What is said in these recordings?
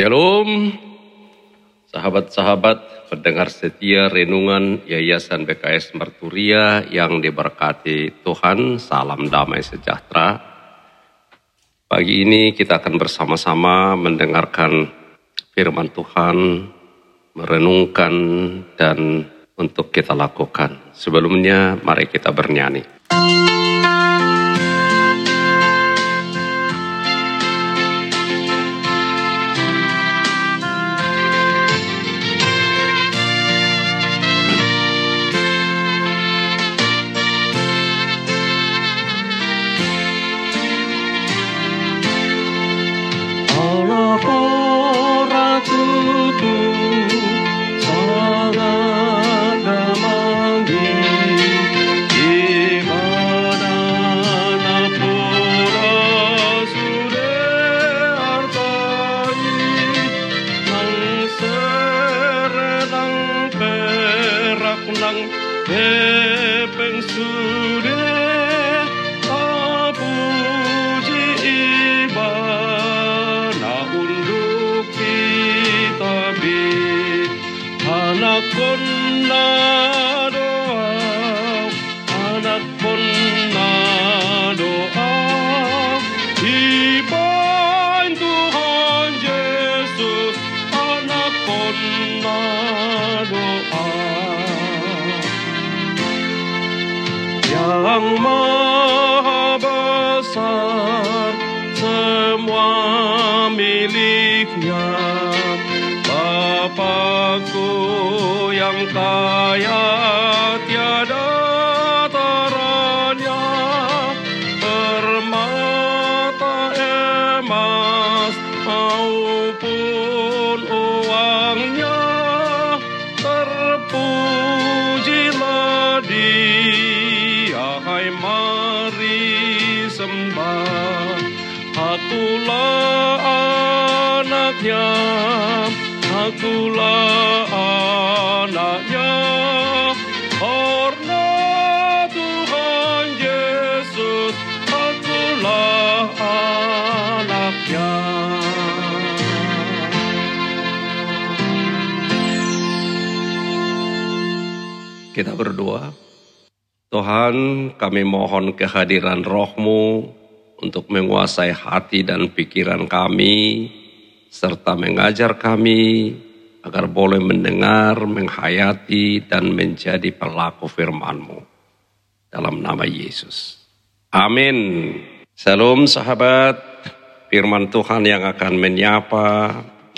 Shalom, sahabat-sahabat pendengar setia renungan Yayasan BKS Merturia yang diberkati Tuhan, salam damai sejahtera. Pagi ini kita akan bersama-sama mendengarkan firman Tuhan, merenungkan dan untuk kita lakukan. Sebelumnya mari kita bernyanyi. yang maha besar semua miliknya. Bapakku yang kaya tiada anaknya. Karena Tuhan Yesus akulah anaknya. Kita berdoa. Tuhan kami mohon kehadiran rohmu untuk menguasai hati dan pikiran kami serta mengajar kami agar boleh mendengar, menghayati, dan menjadi pelaku firman-Mu. Dalam nama Yesus. Amin. Salam sahabat, firman Tuhan yang akan menyapa,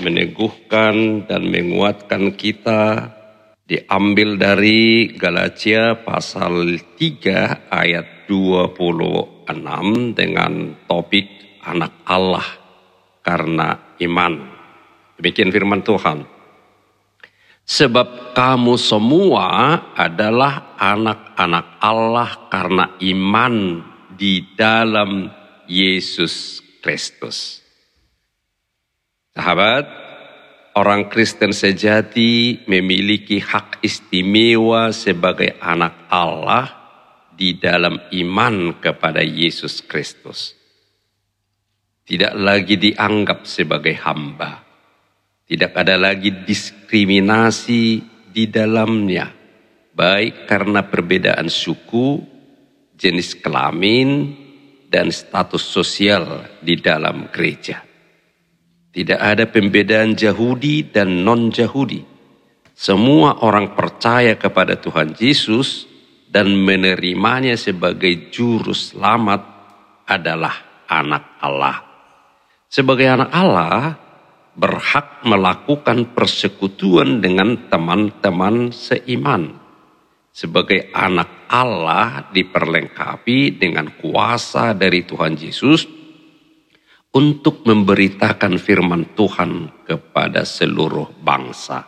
meneguhkan, dan menguatkan kita diambil dari Galatia pasal 3 ayat 26 dengan topik anak Allah karena iman. Demikian firman Tuhan. Sebab kamu semua adalah anak-anak Allah karena iman di dalam Yesus Kristus. Sahabat, orang Kristen sejati memiliki hak istimewa sebagai anak Allah di dalam iman kepada Yesus Kristus tidak lagi dianggap sebagai hamba. Tidak ada lagi diskriminasi di dalamnya, baik karena perbedaan suku, jenis kelamin, dan status sosial di dalam gereja. Tidak ada pembedaan Yahudi dan non-Yahudi. Semua orang percaya kepada Tuhan Yesus dan menerimanya sebagai juru selamat adalah anak Allah sebagai anak Allah berhak melakukan persekutuan dengan teman-teman seiman. Sebagai anak Allah diperlengkapi dengan kuasa dari Tuhan Yesus untuk memberitakan firman Tuhan kepada seluruh bangsa.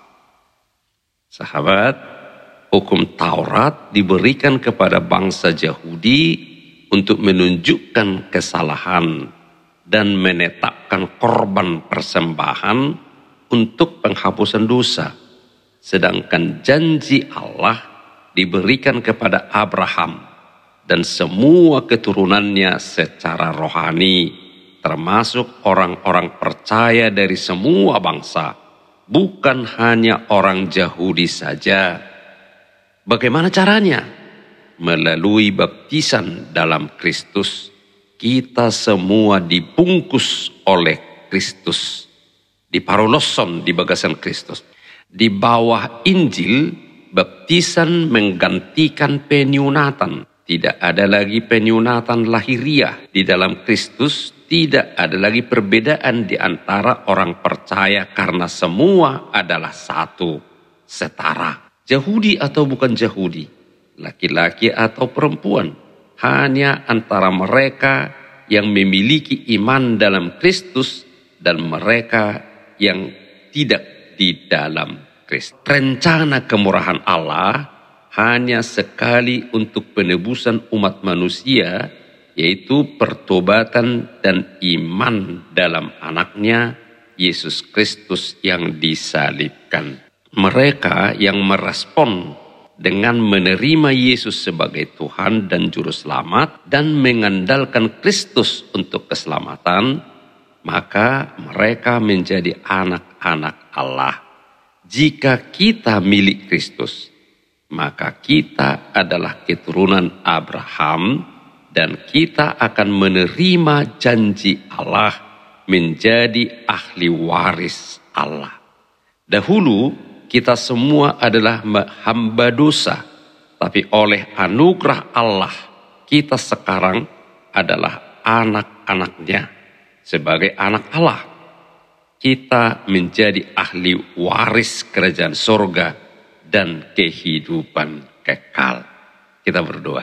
Sahabat, hukum Taurat diberikan kepada bangsa Yahudi untuk menunjukkan kesalahan dan menetapkan korban persembahan untuk penghapusan dosa. Sedangkan janji Allah diberikan kepada Abraham dan semua keturunannya secara rohani termasuk orang-orang percaya dari semua bangsa, bukan hanya orang Yahudi saja. Bagaimana caranya? Melalui baptisan dalam Kristus, kita semua dibungkus oleh Kristus. Diparuloson di bagasan Kristus. Di bawah Injil, baptisan menggantikan penyunatan. Tidak ada lagi penyunatan lahiriah di dalam Kristus, tidak ada lagi perbedaan di antara orang percaya karena semua adalah satu, setara. Yahudi atau bukan Yahudi, laki-laki atau perempuan, hanya antara mereka yang memiliki iman dalam Kristus dan mereka yang tidak di dalam Kristus. Rencana kemurahan Allah hanya sekali untuk penebusan umat manusia, yaitu pertobatan dan iman dalam anaknya, Yesus Kristus yang disalibkan. Mereka yang merespon dengan menerima Yesus sebagai Tuhan dan Juru Selamat dan mengandalkan Kristus untuk keselamatan, maka mereka menjadi anak-anak Allah. Jika kita milik Kristus, maka kita adalah keturunan Abraham dan kita akan menerima janji Allah menjadi ahli waris Allah. Dahulu kita semua adalah hamba dosa, tapi oleh anugerah Allah kita sekarang adalah anak-anaknya. Sebagai anak Allah, kita menjadi ahli waris kerajaan sorga dan kehidupan kekal. Kita berdoa.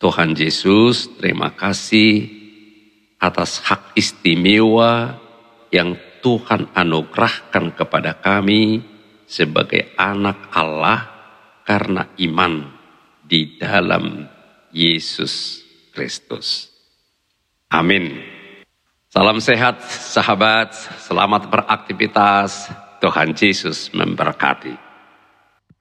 Tuhan Yesus, terima kasih atas hak istimewa yang Tuhan anugerahkan kepada kami sebagai anak Allah karena iman di dalam Yesus Kristus. Amin. Salam sehat sahabat, selamat beraktivitas. Tuhan Yesus memberkati.